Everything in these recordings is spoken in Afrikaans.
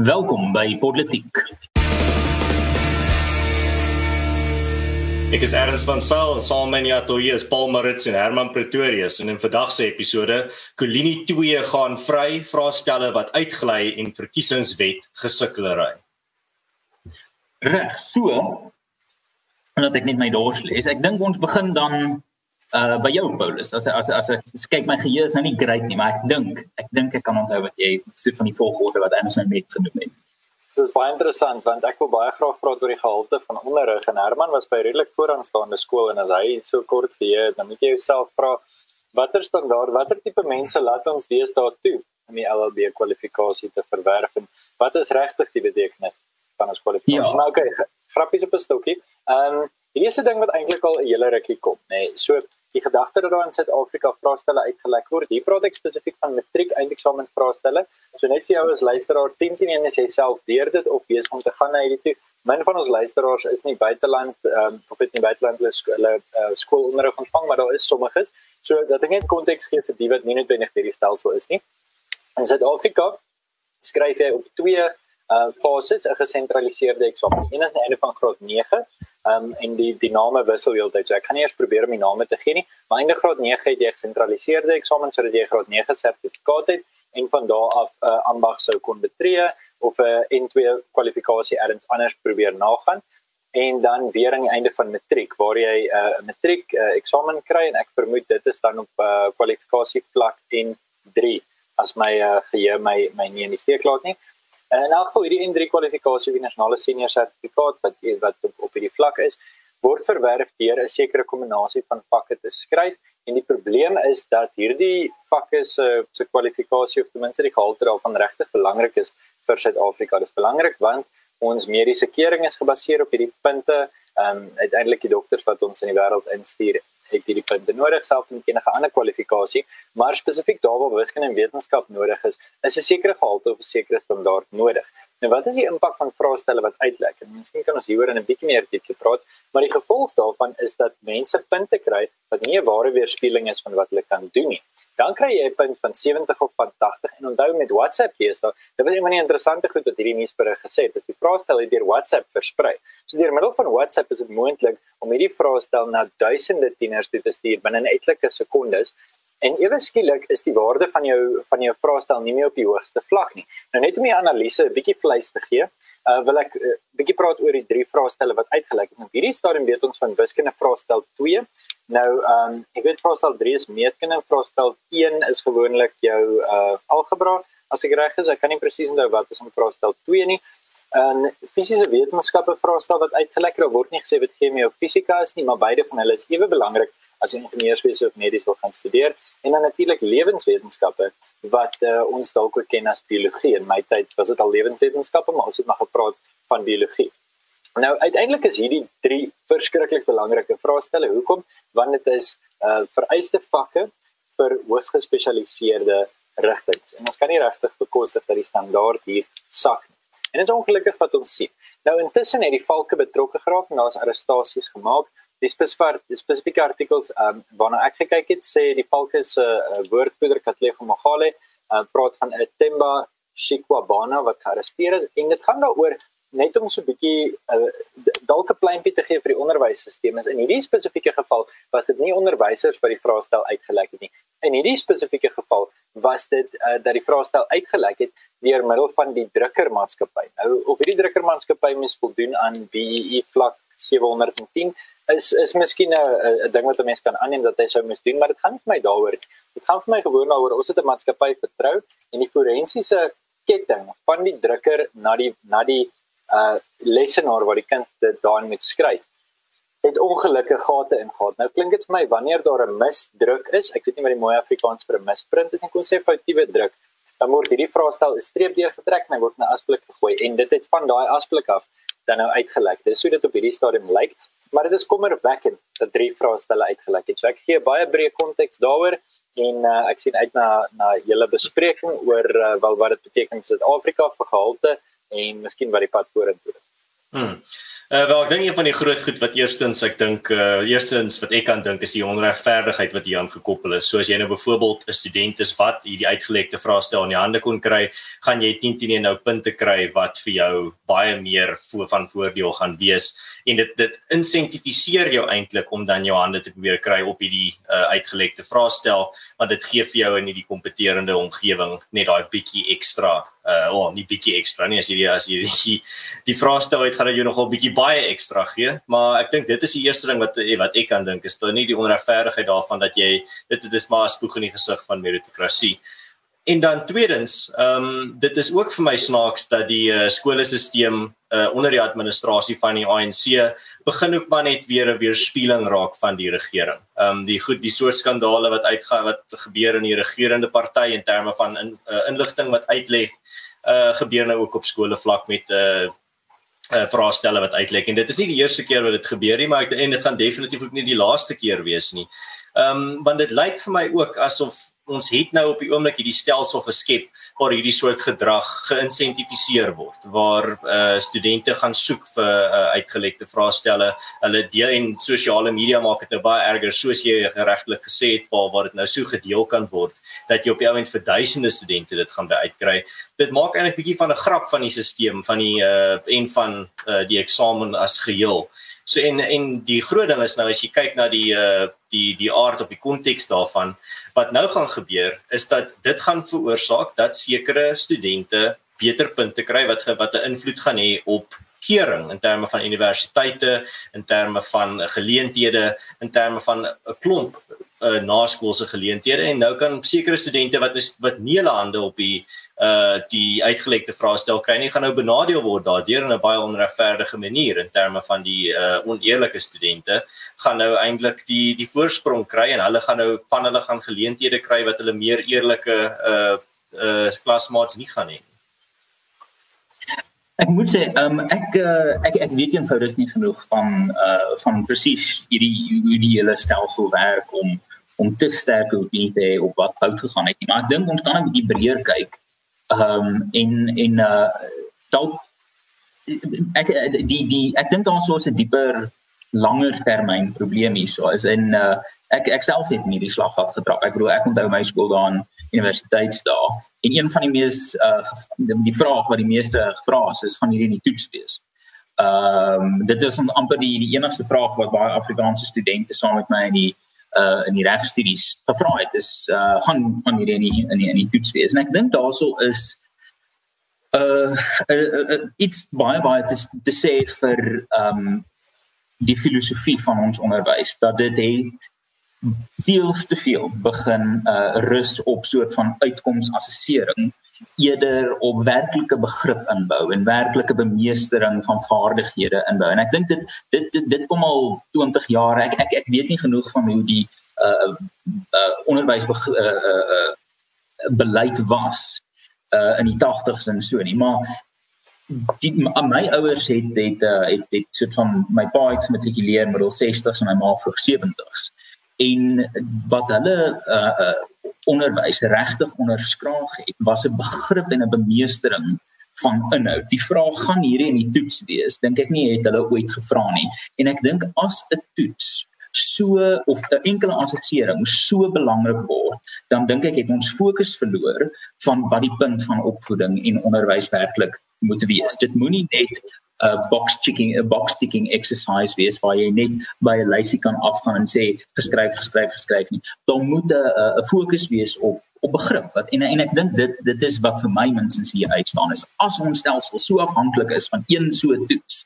Welkom by Politiek. Ek is Ernst van Sail en saam met my atoe is Paul Marits en Herman Pretorius en in vandag se episode Kolini 2 gaan vry vraestelle wat uitgly en verkiesingswet gesukkelery. Reg, so. En dat ek net my dors lees. Ek dink ons begin dan uh by jou Paulus as as as ek kyk my geheue is nou nie great nie maar ek dink ek dink ek kan onthou wat jy sê van die volgorde wat Anderson net genoem het. Dit is baie interessant want ek wil baie graag praat oor die gehalte van onderrig en Herman was by redelik vooraanstaande skool en as hy so kort gee dan moet jy jouself vra watter standaard watter tipe mense laat ons deesdae toe om die LLB kwalifikasie te verwerf en wat is regtig die betekenis van ons kwalifikasie? Ja. Nou okay, grappies op 'n stokkie. Ehm um, die eerste ding wat eintlik al 'n hele rukkie kom, nê. Nee, so die gedagte dat daar in Suid-Afrika vraestelle uitgelek word. Hier praat ek spesifiek van matriek eindeksamen vraestelle. So net vir jou as luisteraar 10 teen 1 is jy self deur dit of besig om te gaan na hierdie toe. Min van ons luisteraars is nie buiteland um, of het nie buiteland hulle skole uh, skoolonderrig ontvang, maar daar is sommiges. So dat ek net konteks gee vir die wat nie noodwendig hierdie stelsel is nie. In Suid-Afrika skryf jy op twee uh fases 'n gesentraliseerde eksamen. Een is aan die einde van graad 9 um, en die die name wissel heeltyd. So ek gaan nie eers probeer om die name te gee nie, maar einde graad 9 het jy gesentraliseerde eksamen sodat jy graad 9 sertifikaat het en van daar af 'n uh, ambag sou kon betree of 'n uh, N2 kwalifikasie ergens anders probeer nagaan en dan weer aan die einde van matriek waar jy 'n uh, matriek uh, eksamen kry en ek vermoed dit is dan op uh, kwalifikasie vlak N3 as my uh, geheue my my nie in die steek laat nie. En in elk geval hierdie N3 kwalifikasie vir nasionale senior sertifikaat wat wat op, op hierdie vlak is, word verwerf deur 'n sekere kombinasie van vakke te skryf en die probleem is dat hierdie vakke se se kwalifikasie of ten minste die gehalte daarvan regtig belangrik is vir Suid-Afrika. Dit is belangrik want ons mediese keuring is gebaseer op hierdie punte. Ehm um, uiteindelik die dokters wat ons in die wêreld instuur het hierdie punte nodig selfs met enige ander kwalifikasie, maar spesifiek daar waar wiskunde en wetenskap nodig is, is 'n sekere gehalte of 'n sekere standaard nodig. Nou wat is die impak van vraestelle wat uitlek? En miskien kan ons hieroor in 'n bietjie meer diepte praat, maar die gevolg daarvan is dat mense punte kry wat nie 'n ware weerspieëling is van wat hulle kan doen nie dan kry jy 'n punt van 70 of van 80 en onthou met WhatsApp lees daar dit was een van die interessante goed wat hierdie nuusberig gesê het is die vraestel het deur WhatsApp versprei. So deur middel van WhatsApp is dit moontlik om hierdie vraestel na duisende tieners toe te stuur binne etlike sekondes. En ewe skielik is die waarde van jou van jou vraestel nie meer op die hoogste vlak nie. Nou net om die analise 'n bietjie vleis te gee uh, wil ek 'n uh, bietjie praat oor die drie vraestelle wat uitgelek is. Nou hierdie stadium weet ons van wiskunde vraestel 2. Nou ehm um, ek weet vraestel 3 is meetkunde vraestel 1 is gewoonlik jou uh algebra. As ek reg is, ek kan nie presies onthou wat is in vraestel 2 nie. En fisiese wetenskappe vraestel wat uitgelek word nie gesê wat chemie of fisika is nie, maar beide van hulle is ewe belangrik as jy ingenieurswese of medies wil gaan studeer en dan natuurlik lewenswetenskappe wat uh, ons dalk ook ken as biologie in my tyd was dit al lewenswetenskappe maar ons het nog gepraat van biologie. Nou uiteindelik is hierdie drie verskriklik belangrike vraestelle. Hoekom? Want dit is uh, vereiste vakke vir hoogs gespesialiseerde rigtings. En ons kan nie regtig bekostig dat die standaard hier sak nie. En dit is ongelukkig wat ons sien. Nou intussen het die valke betrokke geraak en daar's arrestasies gemaak die spesifieke spesifieke artikels um, waarna ek gekyk het sê die Falke se uh, woordvoerder Katlego Magale uh, praat van 'n Temba Shikwabana wat gearresteer is en dit gaan daaroor net om so 'n bietjie uh, dalk 'n pleintjie te gee vir die onderwysstelsel. In hierdie spesifieke geval was dit nie onderwysers wat die vraestel uitgelek het nie. In hierdie spesifieke geval was dit uh, dat die vraestel uitgelek het deur middel van die drukkermaatskappy. Nou of hierdie drukkermaatskappy mens voldoen aan BEE e vlak 710 is is miskien 'n 'n ding wat 'n mens kan aanneem dat hy sou moes doen, maar dit gaan vir my daaroor. Dit gaan vir my gewoon daaroor ons het 'n maatskappy vertrou en die forensiese ketting van die drukker na die na die uh lesenaar waar die kind dit daarin moet skryf het ongelukkige gate ingegaan. Nou klink dit vir my wanneer daar 'n misdruk is, ek weet nie wat die mooi Afrikaans vir 'n misprint is nie, kon sê foutiewe druk, dan word hierdie vraestel 'n streep deurgetrek en hy word in 'n asblik gegooi en dit het van daai asblik af dan nou uitgelek. Dis hoe dit op hierdie stadium lyk maar dit is kommerwekkend dat drie vraestelle uitgelek het. So ek gee baie breë konteks daaroor en uh, ek sien uit na na julle bespreking oor uh, wel wat dit beteken vir Suid-Afrika vir gehalte en miskien wat die pad vorentoe is. Hmm. Uh, wel ek dink een van die groot goed wat eerstens ek dink uh eerstens wat ek kan dink is die onregverdigheid wat hier aan gekoppel is. So as jy nou byvoorbeeld 'n student is wat hierdie uitgelekte vraestel in die hande kon kry, gaan jy 10 10 nou punte kry wat vir jou baie meer voor van voordeel gaan wees en dit dit insentifiseer jou eintlik om dan jou hande te probeer kry op hierdie uh uitgelekte vraestel want dit gee vir jou in hierdie kompeterende omgewing net daai bietjie ekstra uh oh, nie bietjie ekstra nie as jy as jy die, vraestel uit gaan jy nogal bietjie baie ekstra gee. Maar ek dink dit is die eerste ding wat eh, wat ek kan dink is dan nie die onregverdigheid daarvan dat jy dit dit is maar 'n spoeg in die gesig van meritokrasie En dan tweedens, ehm um, dit is ook vir my snaaks dat die uh, skoolstelsel uh, onder die administrasie van die ANC begin ook maar net weer 'n weerspieëling raak van die regering. Ehm um, die goed die soort skandale wat uitgaan wat gebeur in die regerende party in terme van in, uh, inligting wat uitlê uh gebeur nou ook op skole vlak met uh, uh, vraestelle wat uitlek en dit is nie die eerste keer wat dit gebeur nie maar ek en dit gaan definitief ook nie die laaste keer wees nie. Ehm um, want dit lyk vir my ook asof ons het nou op die oomblik hierdie stelsel geskep waar hierdie soort gedrag geïnsentifiseer word waar uh studente gaan soek vir uh, uitgelekte vraestelle. Hulle deel en sosiale media maak dit nou baie erger soos jy geregtelik gesê het Paul waar dit nou so gedeel kan word dat jy op die oomblik vir duisende studente dit gaan uitkry. Dit maak eintlik bietjie van 'n grap van die stelsel van die uh en van uh, die eksamen as geheel So en en die groot ding is nou as jy kyk na die uh die die aard op die konteks daarvan wat nou gaan gebeur is dat dit gaan veroorsaak dat sekere studente beter punte kry wat wat 'n invloed gaan hê op kering in terme van universiteite, in terme van geleenthede, in terme van 'n klomp uh, naskoolse geleenthede. En nou kan sekere studente wat is, wat nie hulle hande op die uh die uitgelekte vraestel kry nie gaan nou benadeel word daardeur in 'n baie onregverdige manier in terme van die uh oneerlike studente gaan nou eintlik die die voorsprong kry en hulle gaan nou van hulle gaan geleenthede kry wat hulle meer eerlike uh uh klasmaats nie gaan hê Ek moet sê, um, ek uh, ek ek weet eenvoudig nie genoeg van uh van presies hierdie hierdie hele stelsel werk om om te sterk opinie te hê op wat fout gegaan het nie. Maar ek dink ons kan 'n bietjie breër kyk ehm um, en en uh dalk ek die die ek dink daar sou 'n dieper langer termyn probleem hier so is in uh ek ek self het nie die slag gehad getrap. Ek bedoel ek onthou my skool daar aan universiteitsdae en een van die mees uh die vraag wat die meeste gevra is is gaan hierdie nie toets wees? Ehm um, dit is amper die die enigste vraag wat baie Afrikaanse studente saam met my in die uh in die regstudies gevra het is uh gaan van hierdie in die, in die, in die toets wees. En ek dink daaroor is uh, uh, uh, uh iets baie baie te, te sê vir um die filosofie van ons onderwys dat dit het veel te veel begin uh rus op soort van uitkomsassessering eerder op werklike begrip inbou en werklike bemeestering van vaardighede inbou. En ek dink dit, dit dit dit kom al 20 jaar. Ek ek ek weet nie genoeg van hoe die uh uh onderwys uh, uh uh beleid was uh in die 80s en so nie, maar die my ouers het het uh, het het soort van my pa het gematrikuleer middel 60s en my ma vroeg 70s en wat hulle uh, uh onderwys regtig onderskraag het was 'n begrip en 'n bemeestering van inhoud. Die vraag gaan hierdie in die toets wees. Dink ek nie het hulle ooit gevra nie. En ek dink as 'n toets so of 'n enkele assessering so belangrik word, dan dink ek het ons fokus verloor van wat die punt van opvoeding en onderwys werklik moet wees. Dit moenie net 'n box ticking 'n box ticking exercise wees waar jy net by 'n lysie kan afgaan en sê geskryf geskryf geskryf nie. Daar moet 'n 'n fokus wees op op begrip wat en en ek dink dit dit is wat vir my minstens hier uitstaan is as ons stelsel so afhanklik is van een so toets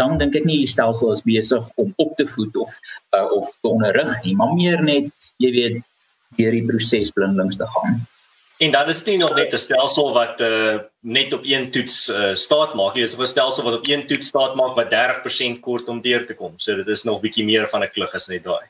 dan dink ek nie die stelsel is besig om op te voed of uh, of te onderrig nie maar meer net jy weet deur die proses blindelings te gaan. En dan is dit nog net 'n stelsel wat uh net op een toets uh staat maak. Dit is 'n stelsel wat op een toets staat maak wat 30% kort om deur te kom. So dit is nog bietjie meer van 'n klug as net daai.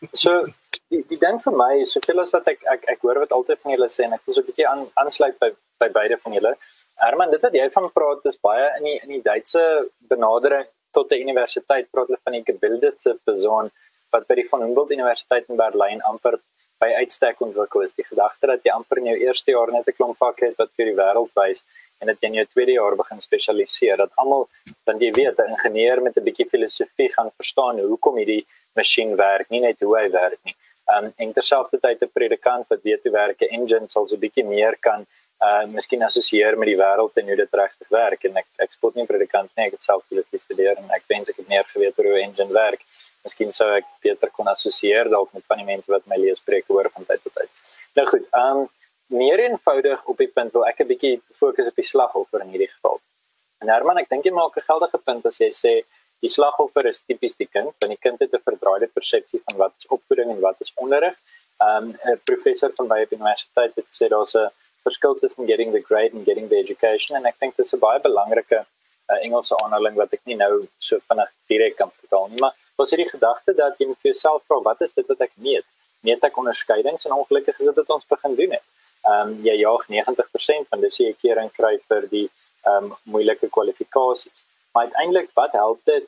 So die die ding vir my is soveel as wat ek ek ek hoor wat altyd van julle sê en ek wil so 'n bietjie aan aansluit by by beide van julle. Herman, dit wat jy van praat is baie in die in die Duitse benadering tot 'n universiteit praat hulle van die gebildete persoon wat by die van Humboldt Universiteit in Berlyn amper by uitstek ontwikkel is die gedagte dat jy amper in jou eerste jaar net 'n klomp vakke het wat vir die wêreld wys en dat jy in jou tweede jaar begin spesialiseer dat almal dan jy weet 'n ingenieur met 'n bietjie filosofie gaan verstaan hoekom hierdie masjien werk nie net hoe hy werk nie. Um en terselfdertyd 'n predikant wat weet hoe werk 'n engine sal so 'n bietjie meer kan uh miskien assosieer met die wêreld en hoe dit regtig werk en ek ek spot nie predikant nie ek het self filosofie gestudeer en ek dink ek het meer geweet oor hoe 'n engine werk. Miskien sou ek beter kon assosieer dalk met van die mense wat my lees preek hoor van tyd tot tyd. Nou goed, um meer eenvoudig op die punt wil ek 'n bietjie fokus op die slagoffer in hierdie geval. En Herman, ek dink jy maak 'n geldige punt as jy sê die slagoffer is tipies die kind, want die kind het 'n verdraaide persepsie van wat is opvoeding en wat is onderrig. Um 'n professor van by die universiteit het gesê daar's 'n verskil tussen getting the grade and getting the education en ek dink dit is 'n baie belangrike uh, Engelse aanhaling wat ek nie nou so vinnig direk kan vertaal nie, maar was hierdie gedagte dat jy vir jouself vra wat is dit wat ek meet? Meet ek onderskeidings en ongelukkig is dit wat ons begin doen het ehm um, jy jaag 90% van dis jy 'n keer in kry vir die ehm um, moeilike kwalifikasies. Maar uiteindelik wat help dit?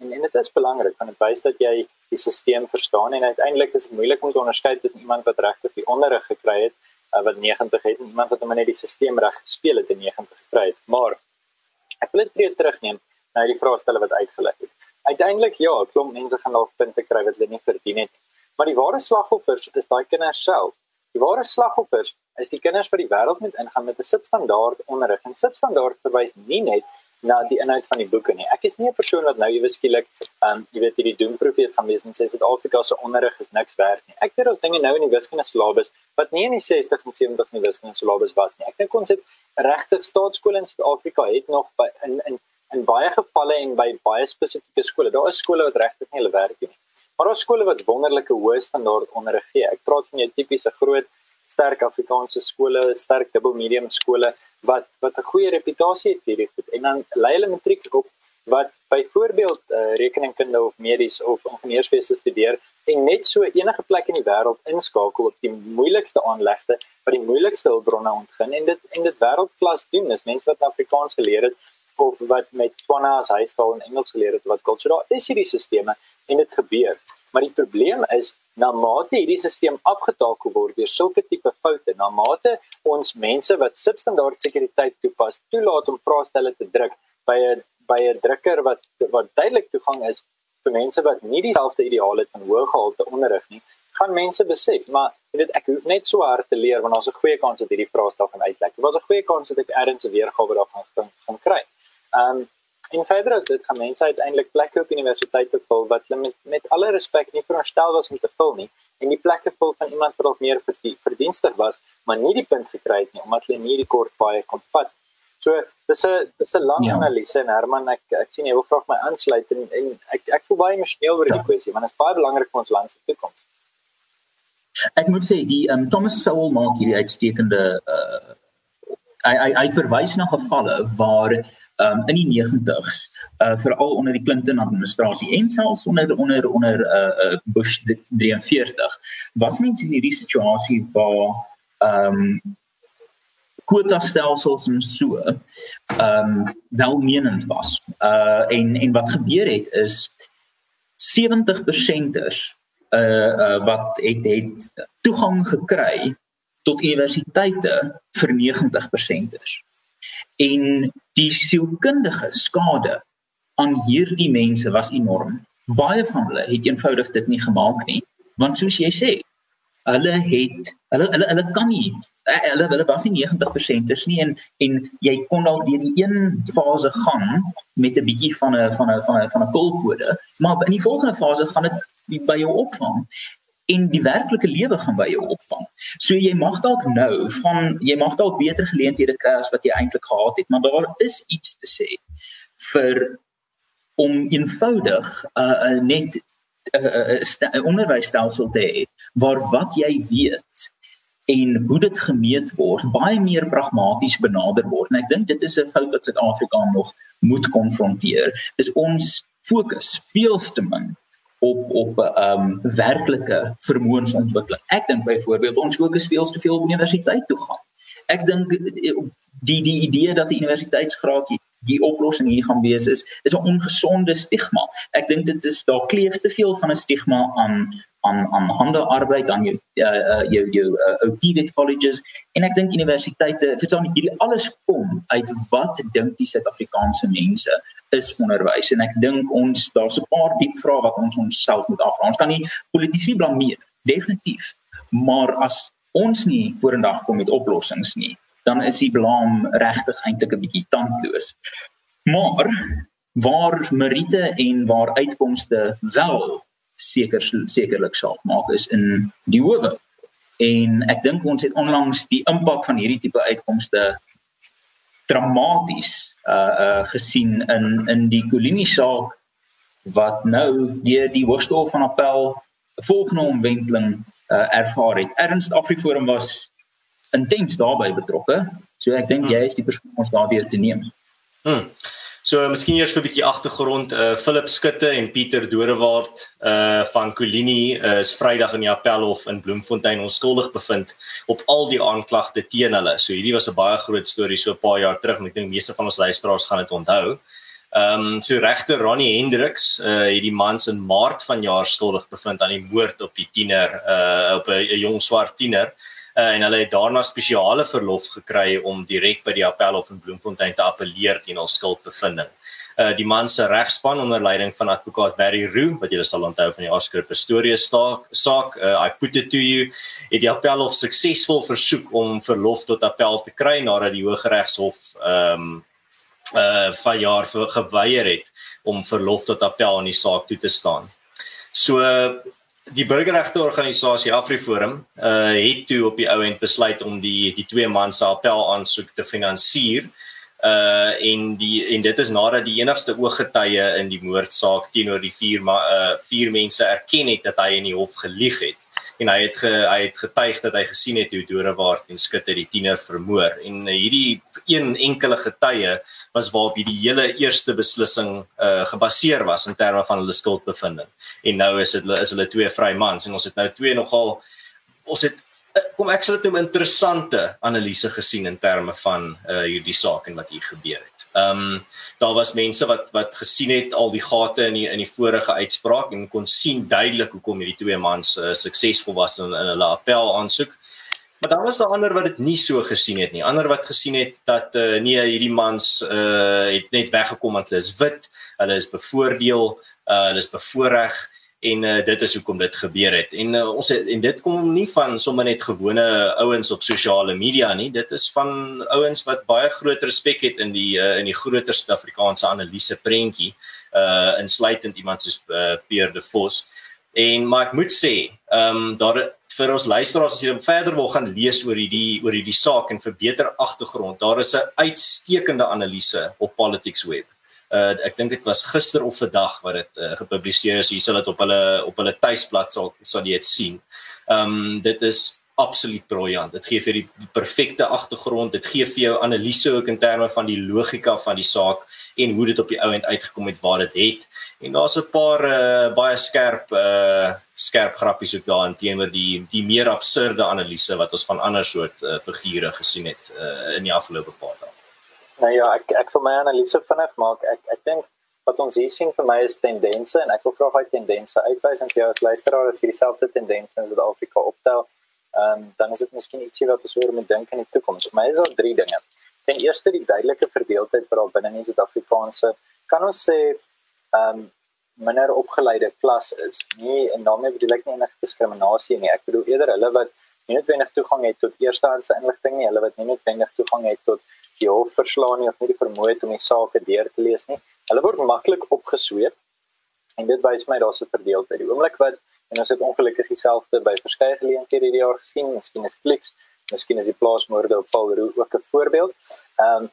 En, en dit is belangrik want dit wys dat jy die stelsel verstaan en uiteindelik is dit moeilik om te onderskei tussen iemand wat regtig die onderrig gekry het uh, wat 90 het en iemand wat net die stelsel reg gespeel het en 90 gekry het. Maar ek wil dit terugneem na die vraestelle wat uitgelê het. Uiteindelik ja, klomp mense gaan dalk punte kry wat hulle nie verdien het. Maar die ware slagoffers is daai kinders self. Die ware slagoffers is die kinders wat die wêreld moet ingaan met 'n substandaard onderrig. En substandaard verwys nie net na die inhoud van die boeke nie. Ek is nie 'n persoon wat nou ewe skielik, ehm um, jy weet hierdie doemprofeet gaan wees en sê Suid-Afrika se onderrig is niks werd nie. Ek weet ons dinge nou in die wiskunde syllabus wat nie in die 60s en 70s in die wiskunde syllabus was nie. Ek dink ons het regtig staatskole in Suid-Afrika het nog by in in in baie gevalle en by baie spesifieke skole. Daar is skole wat regtig nie hulle werk doen nie. Maar daar is skole wat wonderlike hoë standaard onderrig gee. Ek praat van jou tipiese groot sterk Afrikaanse skole, sterk dubbel medium skole wat wat 'n goeie reputasie het hierdie goed. En dan lei hulle matriek op wat byvoorbeeld uh, rekeningkunde of medies of ingenieurswese studeer en net so enige plek in die wêreld inskakel op die moeilikste aanlegte wat die moeilikste hulpbronne ontgin en dit en dit wêreldklas doen. Dis mense wat Afrikaans geleer het of wat met Tswana as huistaal en Engels geleer het wat kultureel is hierdie sisteme en dit gebeur. Maar die probleem is na mate hierdie stelsel afgetakel word deur sulke tipe foute, na mate ons mense wat substandaard sekuriteit toepas, toelaat om vraestelle te druk by 'n by 'n drukker wat wat duidelik toegang is vir mense wat nie dieselfde ideaal het van hoë gehalte onderrig nie, gaan mense besef, maar weet ek hoef net so hard te leer want daar's 'n goeie kans dat hierdie vraestel gaan uitlek. Daar's 'n goeie kans dat ek ergens 'n weergawe daarvan gaan kry. Ehm um, En verder as dit gaan mense uiteindelik plekke op universiteite vul wat hulle met met alle respek nie veronderstel was om te vul nie en die plekke vul van iemand wat dalk meer verdienstig was, maar nie die punt gekry het nie omdat hulle nie die kort paai kon vat. So dis 'n dis 'n lang ja. analise en Herman ek ek sien jy wil graag my aansluit en, en ek ek voel baie emosioneel oor ja. die kwessie want dit is baie belangrik vir ons land se toekoms. Ek moet sê die um, Thomas Sowell maak hierdie uitstekende uh hy hy hy verwys na gevalle waar um, in die 90s uh veral onder die Clinton administrasie en selfs onder onder onder uh, uh Bush 43 was mense in hierdie situasie waar um kwota stelsels en so um welmenend was. Uh en en wat gebeur het is 70%ers uh uh wat het het toegang gekry tot universiteite vir 90%ers en die sielkundige skade aan hierdie mense was enorm. Baie van hulle het eenvoudig dit nie gemaak nie, want soos jy sê, hulle het hulle hulle hulle kan nie eh, hulle hulle was nie 90% is nie en en jy kon al deur die een fase gaan met 'n bietjie van 'n van 'n van 'n van 'n kolkode, maar in die volgende fase gaan dit by jou opvang en die werklike lewe gaan by jou opvang. So jy mag dalk nou van jy mag dalk beter geleenthede kry as wat jy eintlik gehad het, maar daar is iets te sê vir om eenvoudig uh, uh, net 'n uh, uh, uh, onderwysstelsel te hê waar wat jy weet en hoe dit gemeet word baie meer pragmaties benader word. En ek dink dit is 'n fout wat Suid-Afrika nog moet konfronteer. Is ons fokus veel te min op op 'n um, werklike vermoënsontwikkeling. Ek dink byvoorbeeld ons fokus veel te veel op universiteit toe gaan. Ek dink eh, die die idee dat 'n universiteitsgraad die oplossing hier gaan wees is is 'n ongesonde stigma. Ek dink dit is daar kleef te veel van 'n stigma aan aan aan handearbeid aan jou uh, uh, jou jou uh, OTVET colleges en ek dink universiteite dit sou hierdie alles kom uit wat dink die Suid-Afrikaanse mense is onderwys en ek dink ons daar's 'n paar diep vrae wat ons onsself moet afvra. Ons kan nie politici blameer definitief maar as ons nie vorendag kom met oplossings nie dan is die blame regtig eintlik 'n bietjie tandloos. Maar waar Merite en waar uitkomste wel seker sekerlik saak maak is in die howe. En ek dink ons het onlangs die impak van hierdie tipe uitkomste dramaties uh uh gesien in in die Kolini saak wat nou deur die Hooggeregshof van Appel volgende omwenteling uh ervaar het. Ernst Afriforum was intens daarbey betrokke. So ek dink hmm. jy is die persoon om ons daardeur te neem. Hmm. So miskien eers vir 'n bietjie agtergrond. Uh Philip Skutte en Pieter Dodewaard uh van Colini uh, is Vrydag in die Appelhof in Bloemfontein onskuldig bevind op al die aanklagte teen hulle. So hierdie was 'n baie groot storie so 'n paar jaar terug en ek dink meeste van ons luisteraars gaan dit onthou. Ehm um, so regter Ronnie Hendriks uh het die mans in Maart vanjaar skuldig bevind aan die moord op die tiener uh op 'n jong swart tiener uh, en hulle het daarna spesiale verlof gekry om direk by die Appelhof in Bloemfontein te appeleer teen hul skuldbevinding. Uh die man se regspan onder leiding van advokaat Barry Roo wat julle sal onthou van die Oscar Pistorius saak uh, I put it to you het die Appelhof suksesvol versoek om verlof tot appel te kry nadat die Hooggeregshof ehm um, uh van jaar geweier het om verlof tot appel in die saak toe te staan. So die burgerregte organisasie AfriForum uh het toe op die ou end besluit om die die twee man se appel aansoek te finansier. Uh en die en dit is nadat die enigste ooggetuie in die moordsaak teenoor die vier uh vier mense erken het dat hy in die hof gelieg het en hy het ge, hy het getuig dat hy gesien het hoe Dorewaard en Skutte die tiener vermoor. En uh, hierdie een enkele getuie was waarop hierdie hele eerste beslissing uh, gebaseer was in terme van hulle skuldbevinding. En nou is dit is hulle twee vry mans en ons het nou twee nogal ons het uh, kom ek sê dit 'n interessante analise gesien in terme van uh, hierdie saak en wat hier gebeur het Ehm um, daar was mense wat wat gesien het al die gate in die in die vorige uitspraak en kon sien duidelik hoekom hierdie twee mans uh, suksesvol was in, in hulle appel aansoek. Maar dan was daar ander wat dit nie so gesien het nie. Ander wat gesien het dat uh, nee hierdie mans uh, het net weggekom want hulle is wit, hulle is bevoordeel, uh, hulle is bevoordeel en uh, dit is hoekom dit gebeur het. En uh, ons het, en dit kom nie van sommer net gewone ouens op sosiale media nie. Dit is van ouens wat baie groot respek het in die uh, in die groter Suid-Afrikaanse analise prentjie, uh insluitend iemand soos uh, Pierre de Vos. En maar ek moet sê, ehm um, daar vir ons luisteraars as jy verder wil gaan lees oor hierdie oor hierdie saak en vir beter agtergrond, daar is 'n uitstekende analise op Politics Web uh ek dink dit was gister of vandag wat dit uh, gepubliseer is. Hier sal dit op hulle op hulle tuisblad sal sal jy dit sien. Um dit is absoluut briljant. Dit gee vir die, die perfekte agtergrond. Dit gee vir jou analise ook in terme van die logika van die saak en hoe dit op die ou end uitgekom het waar dit het. En daar's 'n paar uh baie skerp uh skerp grappies ook daarin teenoor die die meer absurde analise wat ons van ander soort uh, figure gesien het uh in die afgelope paar dae. Nou ja, ek ek vir my analise vinnig maak. Ek ek dink wat ons hier sien vir my is tendense en ek wil graag daai tendense uitwys en jou as luisteraar as hierdie selfde tendense in Suid-Afrika optel. Ehm um, dan is dit miskien ietsie wat ons oor moet dink in die toekoms. Vir my is daar drie dinge. Ten eerste die duidelike verdeeldheid wat daar binne in Suid-Afrikaanse kan ons sê ehm um, minder opgeleide klas is. Nie en daarmee bedoel ek nie enige diskriminasie nie. Ek bedoel eerder hulle wat nie noodwendig toegang het tot eerstehandse inligting nie, hulle wat nie noodwendig toegang het tot die hof verslaan nie of nie die vermoë het om die saak deur te lees nie. Hulle word maklik opgesweep. En dit wys my daar's 'n verdeeldheid. Die oomblik wat en ons het ongelukkig dieselfde by verskeie geleenthede hierdie jaar gesien, miskien is kliks, miskien is die plaasmoorde op Paul Roux ook 'n voorbeeld. Ehm um,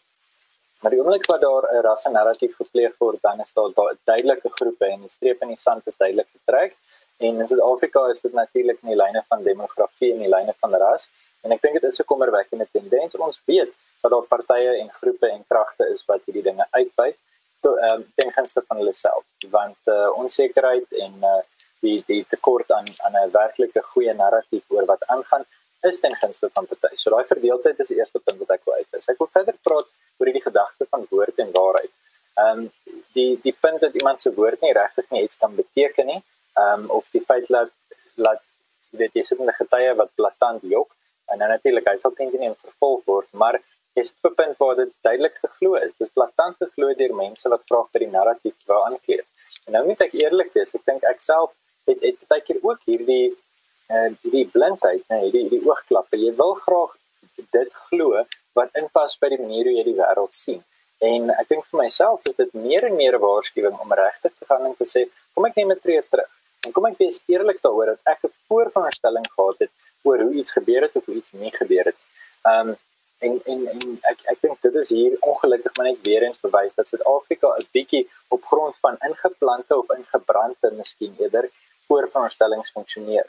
maar die oomblik wat daar 'n rasse narratief gepleeg word, dan is daar daai duidelike groepe en die streep in die sand is duidelik getrek. En in Suid-Afrika is dit natuurlik in die lyne van demografie en die lyne van ras. En ek dink dit is 'n kommerwekkende tendens. Ons weet dat daar partye en groepe en kragte is wat hierdie dinge uitbuit to ehm um, ten gunste van hulle self want uh, onsekerheid en uh, die die tekort aan aan 'n werklike goeie narratief oor wat aangaan is ten gunste van party. So daai verdeeldheid is die eerste punt wat ek wil uitwys. Ek wil verder praat oor hierdie gedagte van woord en waarheid. die punt dat iemand se woord nie regtig iets kan beteken nie, ehm um, of die feit dat dat dit is 'n getuie wat blaatant jok en dan natuurlik hy sal teen teen vervolg word, maar is dit 'n punt waar dit duidelik geglo is. Dis blaatant geglo deur mense wat vra vir die narratief waar aankleed. En nou moet ek eerlik wees, ek dink ek self het het baie keer ook hierdie en uh, die blindheid, nee, hierdie hierdie oogklappe. Jy wil graag dit glo wat inpas by die manier hoe jy die wêreld sien. En ek dink vir myself is dit meer en meer 'n waarskuwing om regtig te gaan en te sê, kom ek neem 'n tree terug. En kom ek wees eerlik daaroor dat ek 'n voorveronderstelling gehad het oor hoe iets gebeur het of hoe iets nie gebeur het. Um en en ek ek dink dit is hier ongelukkig maar net weer eens bewys dat Suid-Afrika 'n bietjie op grond van ingeplante of ingebrande miskien eerder voorveronderstellings funksioneer.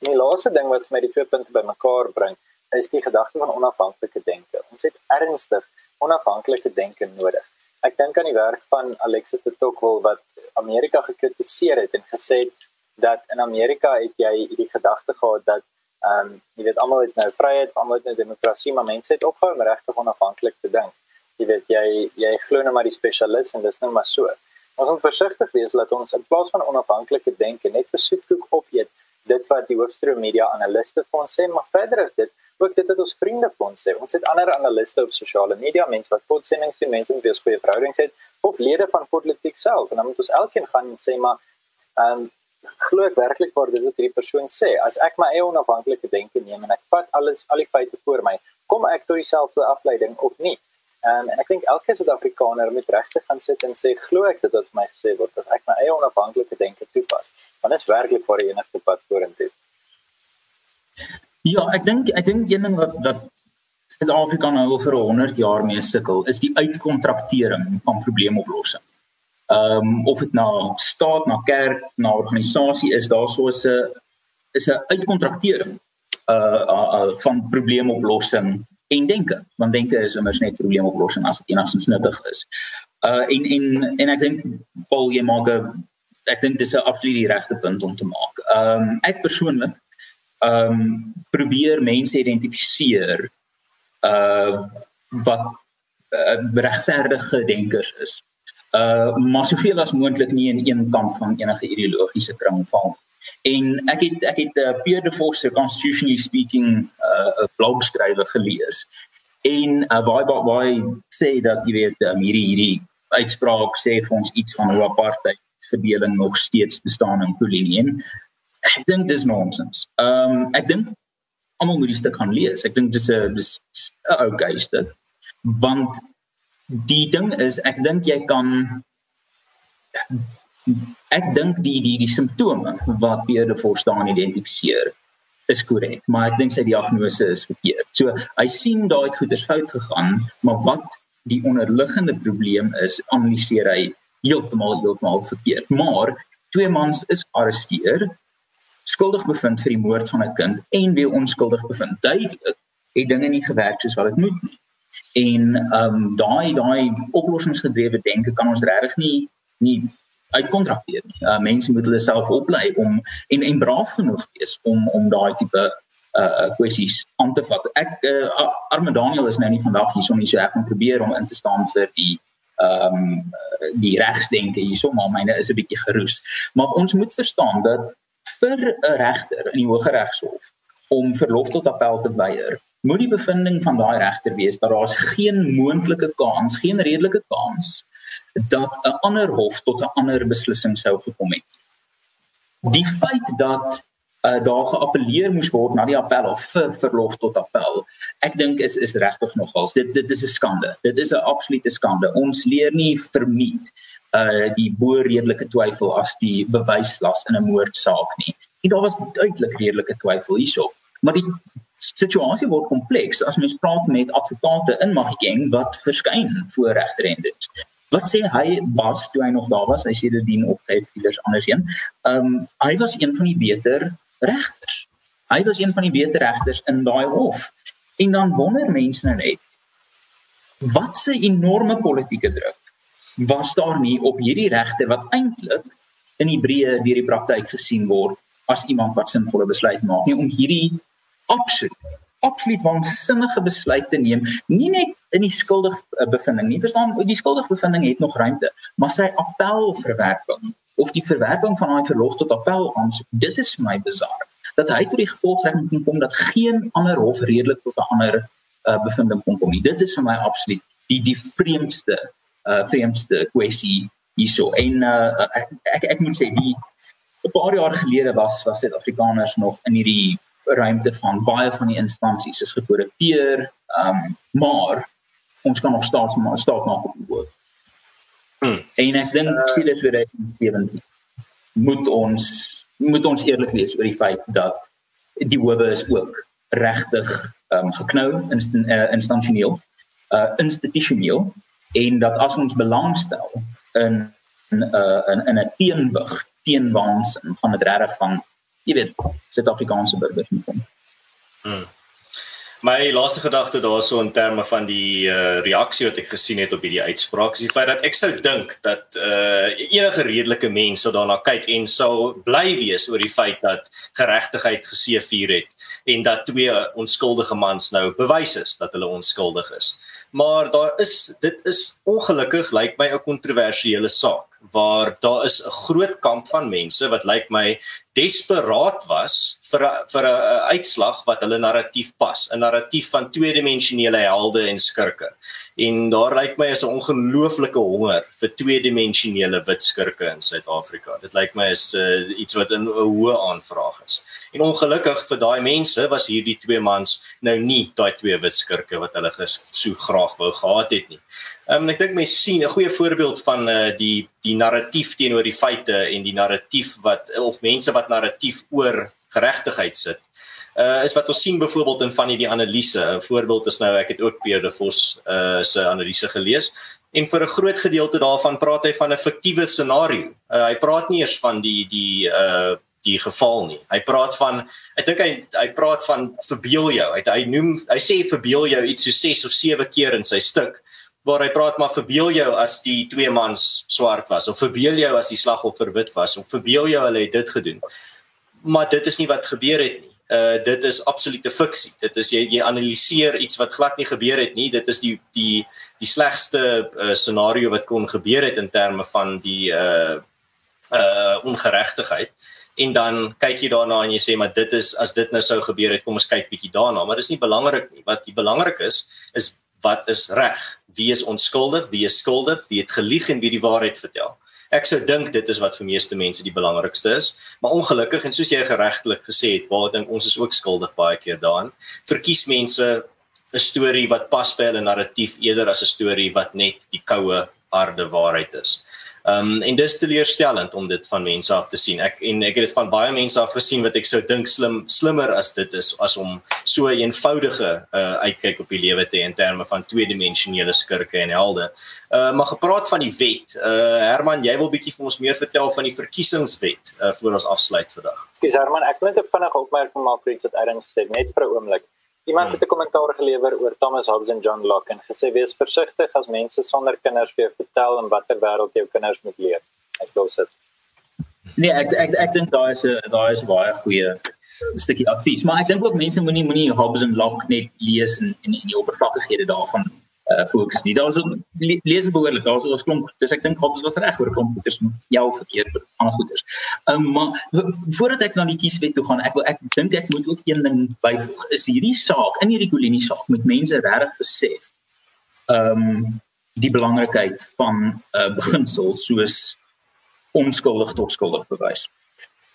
En die laaste ding wat vir my die twee punte bymekaar bring, is die gedagte van onafhanklike denke. Ons het ernstig onafhanklike denke nodig. Ek dink aan die werk van Alexis de Tocqueville wat Amerika gekritiseer het en gesê het dat in Amerika het jy hierdie gedagte gehad dat Ehm um, jy weet almal het nou vryheid, almal het nou demokrasie, maar mense het opgehou om regtig onafhanklik te dink. Jy weet jy jy glo net nou maar die spesialis en dis net nou maar so. Ons moet versigtig wees dat ons in plaas van onafhanklike denke net versoek opeet dit wat die hoofstroom media analiste van sê, maar verder is dit ook dit wat ons vriende van sê. Ons het ander analiste op sosiale media, mense wat podsendings doen, mense wat goeie verhoudings het of lede van politiek self en dan moet ons elkeen gaan sê maar ehm um, glo ek werklik waar dit wat hierdie persoon sê. As ek my eie onafhanklike denke neem en ek vat alles al die feite voor my, kom ek tot dieselfde afleiding of nie? Um, en ek dink elke Suid-Afrikaner moet regtig gaan sit en sê glo ek dit wat vir my gesê word as ek my eie onafhanklike denke toepas. Want dit is werklik waar die enigste pad vorentoe. Ja, ek dink ek dink een ding wat wat Suid-Afrika nou al vir 100 jaar mee sukkel, is die uitkontraktering van probleemoplossing ehm um, of dit na staat, na kerk, na organisasie is, daar so 'n is 'n uitkontraktering uh, uh, uh van probleemoplossing en denke. Want denke is immers net probleemoplossing as dit enigstens nuttig is. Uh en en en ek dink Paul jy maak 'n ek dink dis 'n absoluut die regte punt om te maak. Ehm um, ek persoonlik ehm um, probeer mense identifiseer uh wat uh, regverdige denkers is uh maar soveel as moontlik nie in een kamp van enige ideologiese kring val. En ek het ek het uh, Pierre de Vos se constitutionally speaking uh 'n blog skrywe gelees. En uh, waar waar waar hy sê dat jy weet um, hierdie hierdie uitspraak sê vir ons iets van hoe apartheid verdeling nog steeds bestaan in Polynesië. Ek dink dis nonsens. Ehm um, ek dink almal moet die stuk gaan lees. Ek dink dis 'n dis 'n ou geeste. Want die ding is ek dink jy kan ek dink die die die simptome wat Pierre de Vos staan identifiseer is korrek maar ek dink sy diagnose is verkeerd. So hy sien daai het goeders fout gegaan, maar wat die onderliggende probleem is, analiseer hy heeltemal heeltemal verkeerd. Maar twee mans is gearresteer, skuldig bevind vir die moord van 'n kind en weer onskuldig bevind. Duidelik het dinge nie gewerk soos wat dit moet nie en ehm um, daai daai oplossingsgedrewe denke kan ons regtig nie nie uitkontrakteer nie. Uh, mense moet hulle self oplei om en en braaf genoeg wees om om daai tipe uh kwessies aan te vat. Ek uh, Arme Daniel is nou nie vandag hier so nie so ek gaan probeer om in te staan vir die ehm um, die regsdenke hierso maar myne is 'n bietjie geroes. Maar ons moet verstaan dat vir 'n regter in die Hooggeregshof om verlof tot appel te weier moet die bevinding van daai regter wees dat daar is geen moontlike kans, geen redelike kans dat 'n ander hof tot 'n ander beslissing sou gekom het. Die feit dat uh, daar geappeleer moes word na die appel of vir verlof tot appel, ek dink is is regtig nogals dit dit is 'n skande. Dit is 'n absolute skande. Ons leer nie vermied uh die bo redelike twyfel as die bewyslas in 'n moordsaak nie. En daar was duidelik redelike twyfel hierso. Maar die situasie word kompleks as mens praat met advokate in Magikeng wat verskyn voor regterendings. Wat sê hy was toe hy nog daar was? Hy sê dit dien op hy iewers anders heen. Ehm um, hy was een van die beter regters. Hy was een van die beter regters in daai hof. En dan wonder mense nou net wat se enorme politieke druk was daar nie op hierdie regter wat eintlik in die breë deur die praktyk gesien word as iemand wat sinvolle besluit maak nie om hierdie absoluut. Absoluut waansinnige besluit te neem nie net in die skuldig bevinding nie verstaan die skuldig bevinding het nog ruimte maar sy appelverwerping of die verwerping van daai verlof tot appel aansoek dit is my bizar dat hy tot die gevolgtrekking kon kom dat geen ander hof redelik tot 'n ander uh, bevinding kon kom nie. Dit is vir my absoluut die die vreemdste uh vreemdste kwessie hierso. En uh, ek, ek ek moet sê die 'n paar jaar gelede was was Suid-Afrikaners nog in hierdie ruimte van baie van die instansies is gekorrupteer um maar ons kan nog staats maar staat maak op die woord. Hmm. En ek dink uh, sien dit 2017 moet ons moet ons eerlik wees oor die feit dat die howe is ook regtig um geknou inst, uh, instansioneel uh institusioneel en dat as ons belangstel in in 'n uh, in 'n teenwig teen waansin van dit regtig van jy weet Suid-Afrikaanse burgers moet kom. Hmm. My laaste gedagte daarso in terme van die uh, reaksie wat ek gesien het op hierdie uitspraak is die feit dat ek sou dink dat uh, enige redelike mens sou daarna kyk en sou bly wees oor die feit dat geregtigheid geseëvier het en dat twee onskuldige mans nou bewys is dat hulle onskuldig is. Maar daar is dit is ongelukkig lyk my 'n kontroversiële saak waar daar is 'n groot kamp van mense wat lyk my desperaat was vir a, vir 'n uitslag wat hulle narratief pas, 'n narratief van tweedimensionele helde en skurke. En daar lyk my is 'n ongelooflike honger vir tweedimensionele wit skurke in Suid-Afrika. Dit lyk my is uh, iets wat 'n hoë aanvraag is. En ongelukkig vir daai mense was hierdie twee mans nou nie daai twee wit skurke wat hulle so graag wou gehad het nie. Um, ek dink mense sien 'n goeie voorbeeld van uh, die die narratief teenoor die feite en die narratief wat of mense wat narratief oor geregtigheid sit. Uh is wat ons sien byvoorbeeld in van hierdie analise. 'n Voorbeeld is nou ek het ook Pierre de Vos uh se analise gelees en vir 'n groot gedeelte daarvan praat hy van 'n fiktiewe scenario. Uh hy praat nie eers van die die uh die geval nie. Hy praat van ek dink hy hy praat van verbeel jou. Hy hy noem hy sê verbeel jou iets so 6 of 7 keer in sy stuk waar hy praat maar verbeel jou as die twee mans swart was of verbeel jou as die slagoffer wit was of verbeel jou hulle het dit gedoen. Maar dit is nie wat gebeur het nie. Uh dit is absolute fiksie. Dit is jy jy analiseer iets wat glad nie gebeur het nie. Dit is die die die slegste uh, scenario wat kon gebeur het in terme van die uh uh ongeregtigheid. En dan kyk jy daarna en jy sê maar dit is as dit nou sou gebeur het, kom ons kyk bietjie daarna, maar dis nie belangrik nie. Wat belangrik is is wat is reg? Wie is onskuldig? Wie is skuldig? Wie het gelieg en wie die waarheid vertel? Ek sou dink dit is wat vir meeste mense die belangrikste is, maar ongelukkig en soos jy geregtelik gesê het, waar dink ons is ook skuldig baie keer daarin. Verkies mense 'n storie wat pas by hulle narratief eerder as 'n storie wat net die koue harde waarheid is. Ehm um, en dis teleurstellend om dit van mense af te sien. Ek en ek het dit van baie mense af gesien wat ek sou dink slim slimmer as dit is as om so 'n eenvoudige uh uitkyk op die lewe te hê in terme van tweedimensionele skurke en helde. Uh maar gepraat van die wet. Uh Herman, jy wil bietjie vir ons meer vertel van die verkiesingswet uh voor ons afsluit vandag. Dis Herman, ek wil net 'n vinnige opmerking maak vir iets wat Erns gesê het net vir 'n oomblik. Iemand het 'n kommentaar gelewer oor Thomas Hobbes en John Locke en gesê wees versigtig as mense sonder kinders vir jou vertel in watter wêreld jou kinders moet leef. Ek glo dit. Nee, ek ek ek dink daar is 'n daar is baie goeie stukkie advies, maar ek dink ook mense moenie moenie Hobbes en Locke net lees en en die oppervlakkighede daarvan uh fokus nie. Daar's ook lees behoorlik. Daar's ons klomp. Dis ek dink Hobbes was reg oor klomp goeders met jou verkeerd aan goeders. Um maar voordat ek na die kieswet toe gaan, ek wil ek dink ek moet ook een ding byvoeg. Is hierdie saak in hierdie kolonie saak met mense regtig besef um die belangrikheid van 'n uh, beginsel soos onskuldig tot skuldig bewys.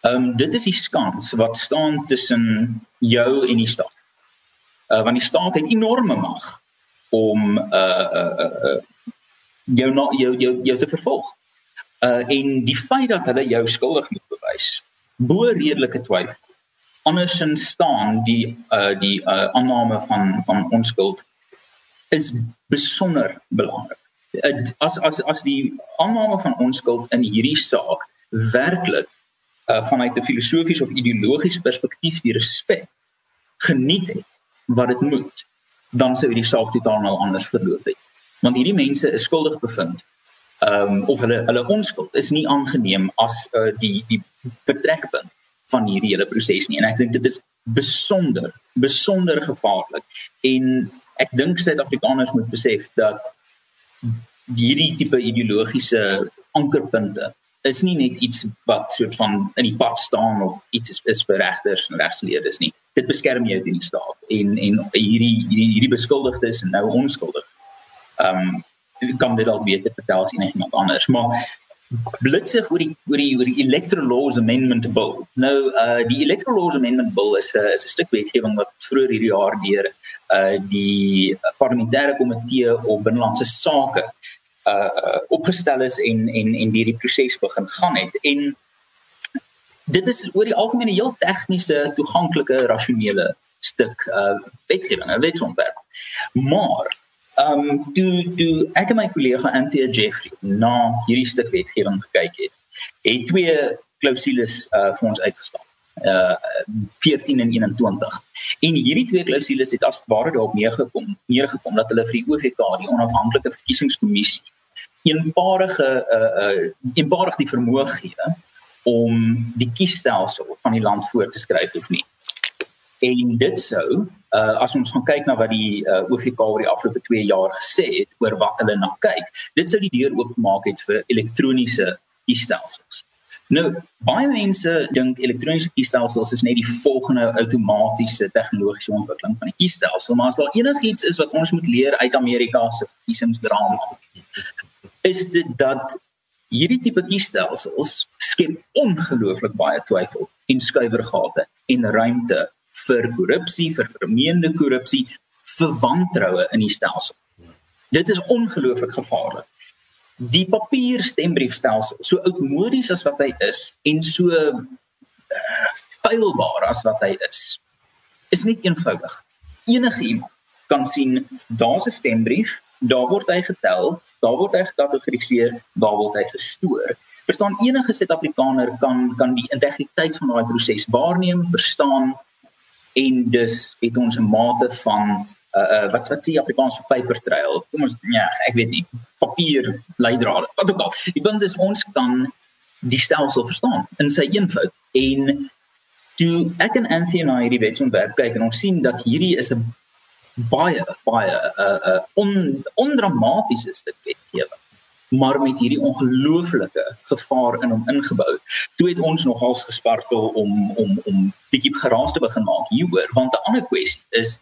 Um dit is die skans wat staan tussen jou en die staat. Uh want die staat het enorme mag om uh uh uh jou nou jou jou jou te vervolg. Uh en die feit dat hulle jou skuldig moet bewys bo redelike twyfel. Andersins staan die uh die uh aanname van van onskuld is besonder belangrik. As as as die aanname van onskuld in hierdie saak werklik uh vanuit 'n filosofies of ideologiese perspektief die respek geniet het wat dit moet dan sou hierdie saak totaal nou anders verloop het. Want hierdie mense is skuldig bevind. Ehm um, of hulle hulle onskuld is nie aangeneem as uh, die die vertrekpunt van hierdie hele proses nie. En ek dink dit is besonder besonder gevaarlik. En ek dink Suid-Afrikaners moet besef dat hierdie tipe ideologiese ankerpunte is nie net iets wat soort van in die pad staan of iets is, is vir regters en regsleerders nie. Dit beskerm jou teen die staat en en hierdie hierdie, hierdie beskuldigdes en nou onskuldig. Ehm um, kan dit al beter vertel as enigiemand anders, maar blitsig oor die oor die oor die Electoral Laws Amendment Bill. Nou uh die Electoral Laws Amendment Bill is 'n is 'n stuk wetgewing wat vroeër hierdie jaar deur uh die parlementêre komitee op binnelandse sake uh opgestel is en en en hierdie proses begin gaan het en dit is oor die algemeen 'n heel tegniese toeganklike rasionele stuk uh wetgewing, 'n wetsontwerp. Maar ehm um, toe toe ek en my kollega Anthea Jeffrey na hierdie stuk wetgewing gekyk het, het twee klousules uh vir ons uitgestaan uh 14 en 21. En hierdie twee klousules het as ware daarop neergekom, neergekom dat hulle vir die OVK, die onafhanklike verkiesingskommissie, eenparige uh uh eenparig die vermoë gee om die kiesstelsel van die land voor te skryf of nie. En dit sou uh as ons gaan kyk na wat die uh, OFK oor die afgelope 2 jaar gesê het oor wat hulle na kyk, dit sou die deur oopmaak het vir elektroniese kiesstelsels. Nou, baie mense dink elektroniese kiesstelsels is net die volgende outomatiese tegnologiese ontwikkeling van die kiesstelsel, maar as daar enigiets is wat ons moet leer uit Amerika se verkiesingsdrama, is dit dat hierdie tipe kiesstelsels skep ongelooflik baie twyfel en skuiwergate en ruimte vir korrupsie, vir vermeende korrupsie, vir wantroue in die stelsel. Dit is ongelooflik gevaarlik. Die papier stembriefstelsel, so oudmodies as wat hy is en so uh, feilbaar as wat hy is, is nie eenvoudig. Enige iemand kan sien daar's 'n stembrief, daar word hy getel, daar word hy gekategoriseer, daar word hy gestoor. Verstaan enige Suid-Afrikaner kan kan die integriteit van daai proses waarneem, verstaan en dus het ons 'n mate van uh, uh wat wat sê Afrikaans vir paper trail. Kom ons ja, ek weet nie, papier leidrade. Wat ook al. Die punt is ons kan die stelsel verstaan in sy eenvoud en toe ek en Anthony na hierdie wetsontwerp kyk en ons sien dat hierdie is 'n baie baie 'n uh, 'n uh, on, ondramatiese stuk wetgewing maar met hierdie ongelooflike gevaar in hom ingebou. Toe het ons nogals gespartel om om om bietjie geraas te begin maak hieroor want 'n ander kwessie is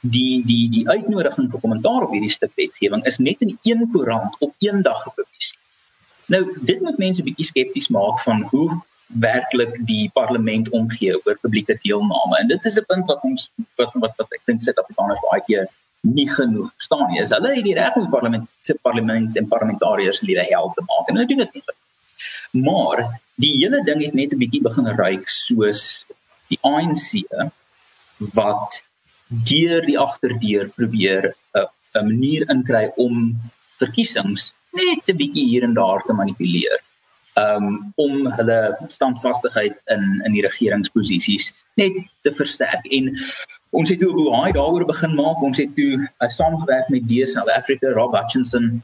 die die die uitnodiging vir kommentaar op hierdie stuk wetgewing is net in een koerant op een dag gepubliseer. Nou dit moet mense bietjie skepties maak van hoe werklik die parlement omgee oor publieke deelname en dit is 'n punt wat ons wat wat, wat ek dink Suid-Afrikaners baie keer nie genoeg staan nie. Is hulle het die reg om parlement se parlement en parlementariërs lede help te maak en hulle doen dit nie. Maar die hele ding het net 'n bietjie begin ryk soos die ANC wat deur die agterdeur probeer 'n 'n manier inkry om verkiesings net 'n bietjie hier en daar te manipuleer um, om hulle standvastigheid in in die regeringsposisies net te versterk. En ons het hoe hy daaroor begin maak. Ons het toe uh, saamgewerk met DS South Africa Rob Hutchinson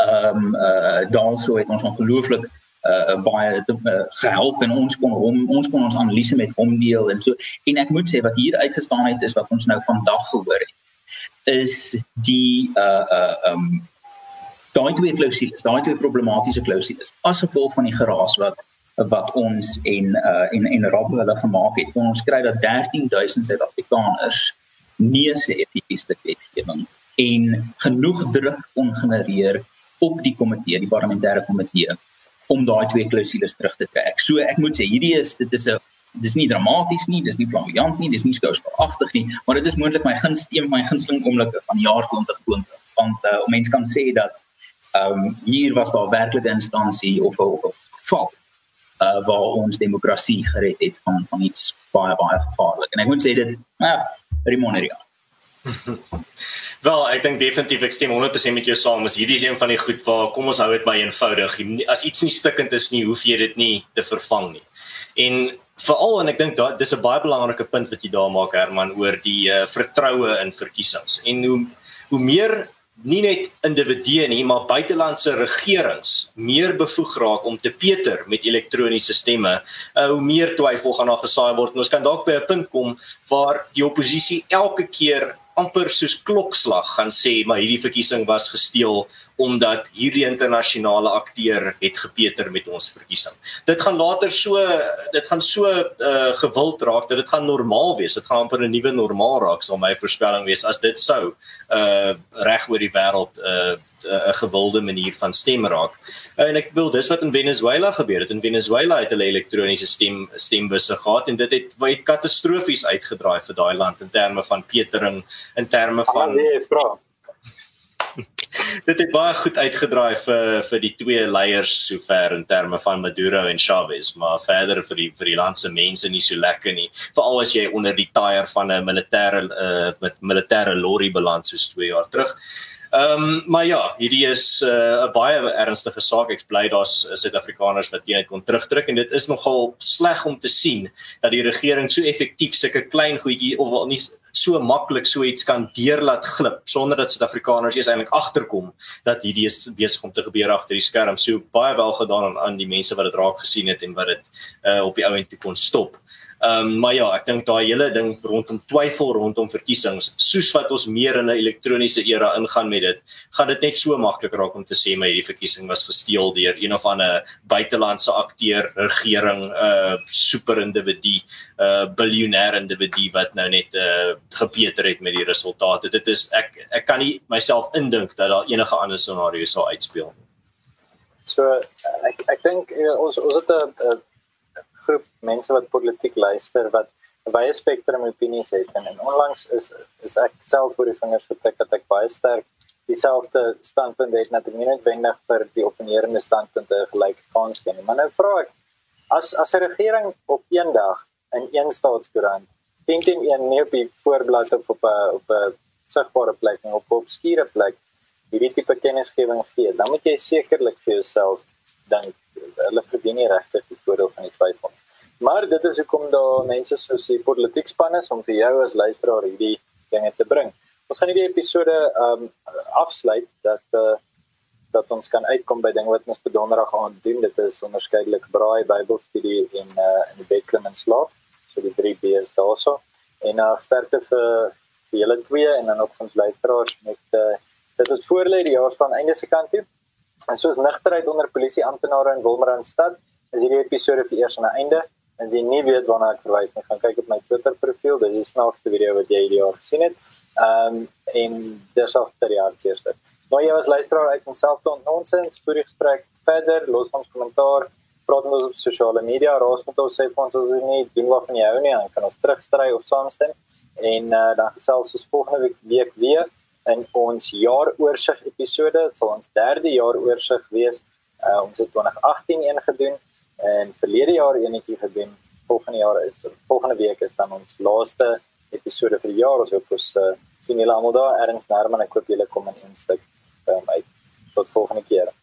ehm um, uh, daarso het ons ongelooflik uh, baie uh, gehelp en ons kon hom ons kon ons analise met hom deel en so. En ek moet sê wat hier uitgestaan het is wat ons nou vandag gehoor het is die uh uh um daai twee klousules, daai twee problematiese klousules as gevolg van die geraas wat wat ons en uh en en Rob hulle gemaak het. Ons kry dat 13000 Suid-Afrikaners nee sê vir die wetgewing en genoeg druk ongenereer op die komitee, die parlementêre komitee om daai twee klousules terug te trek. So ek moet sê hierdie is dit is 'n dis nie dramaties nie, dis nie flamboyant nie, dis nie skouspelagtig nie, maar dit is moontlik my gunste een van my gunsteling oomblikke van jaar 2020 want uh, mense kan sê dat ehm um, hier was daar werklik 'n instansie of 'n geval uh waar ons demokrasie gered het van van iets baie baie gevaarlik. En ek moet sê dit ja, Rimoneria. Wel, ek dink definitief ek stem 100% met jou saam. As hierdie is een van die goed waar kom ons hou dit baie eenvoudig. As iets nie stikkend is nie, hoef jy dit nie te vervang nie. En veral en ek dink daai dis 'n baie belangrike punt wat jy daar maak Herman oor die uh, vertroue in verkiesings. En hoe hoe meer nie net individue nie, maar buitelandse regerings meer bevoeg raak om te peter met elektroniese stemme, uh, hoe meer twyfel gaan daar gesaai word. Ons kan dalk by 'n punt kom waar die oppositie elke keer amper soos klokslag gaan sê maar hierdie verkiesing was gesteel omdat hierdie internasionale akteur het gepeter met ons verkiesing. Dit gaan later so dit gaan so uh, gewild raak dat dit gaan normaal wees. Dit gaan amper 'n nuwe normaal raak sal my voorspelling wees as dit sou uh reg oor die wêreld uh 'n gewilde manier van stem raak. En ek wil dis wat in Venezuela gebeur het. In Venezuela het hulle elektroniese stem stembusse gehad en dit het baie katastrofies uitgedraai vir daai land in terme van petering, in terme van Ah, nee, vra dit het baie goed uitgedraai vir vir die twee leiers sover in terme van Maduro en Chavez, maar verder vir die vir die land se mense nie so lekker nie. Veral as jy onder die tyre van 'n militêre uh, met militêre lorry beland soos 2 jaar terug. Ehm um, maar ja, hierdie is 'n uh, baie ernstige saak. Ek bly daar's Suid-Afrikaners wat teen kon terugdruk en dit is nogal sleg om te sien dat die regering so effektief sulke klein goedjie of wel nie so maklik so iets kan deurlaat glip sonder dat Suid-Afrikaners eers eintlik agterkom dat hierdie is besig om te gebeur agter die skerm. So baie wel gedaan aan aan die mense wat dit raak gesien het en wat dit uh, op die ou end toe kon stop. Ehm um, maar ja, ek dink daai hele ding rondom twyfel rondom verkiesings, soos wat ons meer in 'n elektroniese era ingaan met dit, gaan dit net so maklik raak om te sê my hierdie verkiesing was gesteel deur een of ander buitelandse akteur, regering, 'n uh, super individu, 'n uh, biljoenêr individu wat nou net uh, gepeter het met die resultate. Dit is ek ek kan nie myself indink dat daar enige ander scenario sou uitspeel. So ek ek dink ons ons het 'n mense wat politiek luister wat 'n baie spektrum opinies het en, en onlangs is is ek self voor die vingers getik dat ek baie sterk dieselfde standpunt het net nie noodwendig vir die opponerende standpunte gelyk kans gee nie. Maar nou vra ek as as 'n regering op een dag in een staatskoerant teen teen een nie op die voorblad of op 'n op 'n sigbare plek nie op 'n obskure plek hierdie tipe kennisgewing gee, dan moet jy sekerlik vir jouself dink hulle verdien nie regtig die voordeel van die twyfel. Maar dit is hoekom daar mense soos die politiek span is om vir jou as luisteraar hierdie dinge te bring. Ons gaan hierdie episode ehm um, afsluit dat uh, dat ons kan uitkom by dinge wat ons op donderdag aan doen. Dit is onderskeidelik braai Bybelstudie en uh, in die bedklim en slaap. So die 3 B's daarso. En uh, sterkte vir vir julle twee en dan ook vir ons luisteraars met uh, dit is voorlê die jaar staan einde se kant toe. En soos nigterheid onder polisie amptenare in Wilmerandstad is hierdie episode vir eers aan 'n einde. As jy nie weet waarna ek verwys nie, gaan kyk op my Twitter profiel. Dis die snaakste video wat jy hierdie jaar gesien het. Ehm um, en dis al ter jaar se eerste. Nou jy as luisteraar uit myself tot nonsens vir die gesprek verder, los ons kommentaar, praat met ons op sosiale media, raas met ons sê vir ons as jy nie doen wat van jou nie, dan kan ons terugstry of saamstem. En uh, dan gesels ons volgende week, week weer in ons jaaroorsigh episode. Dit sal ons derde jaaroorsigh wees. Uh, ons het 2018 een gedoen en verlede jaar eenetjie gedoen. Volgende jaar is volgende week is dan ons laaste episode vir die jaar. Ons hoop ons uh, sien julle almal daar. Erns Nerman, ek hoop julle kom in een stuk um, uit. Tot volgende keer.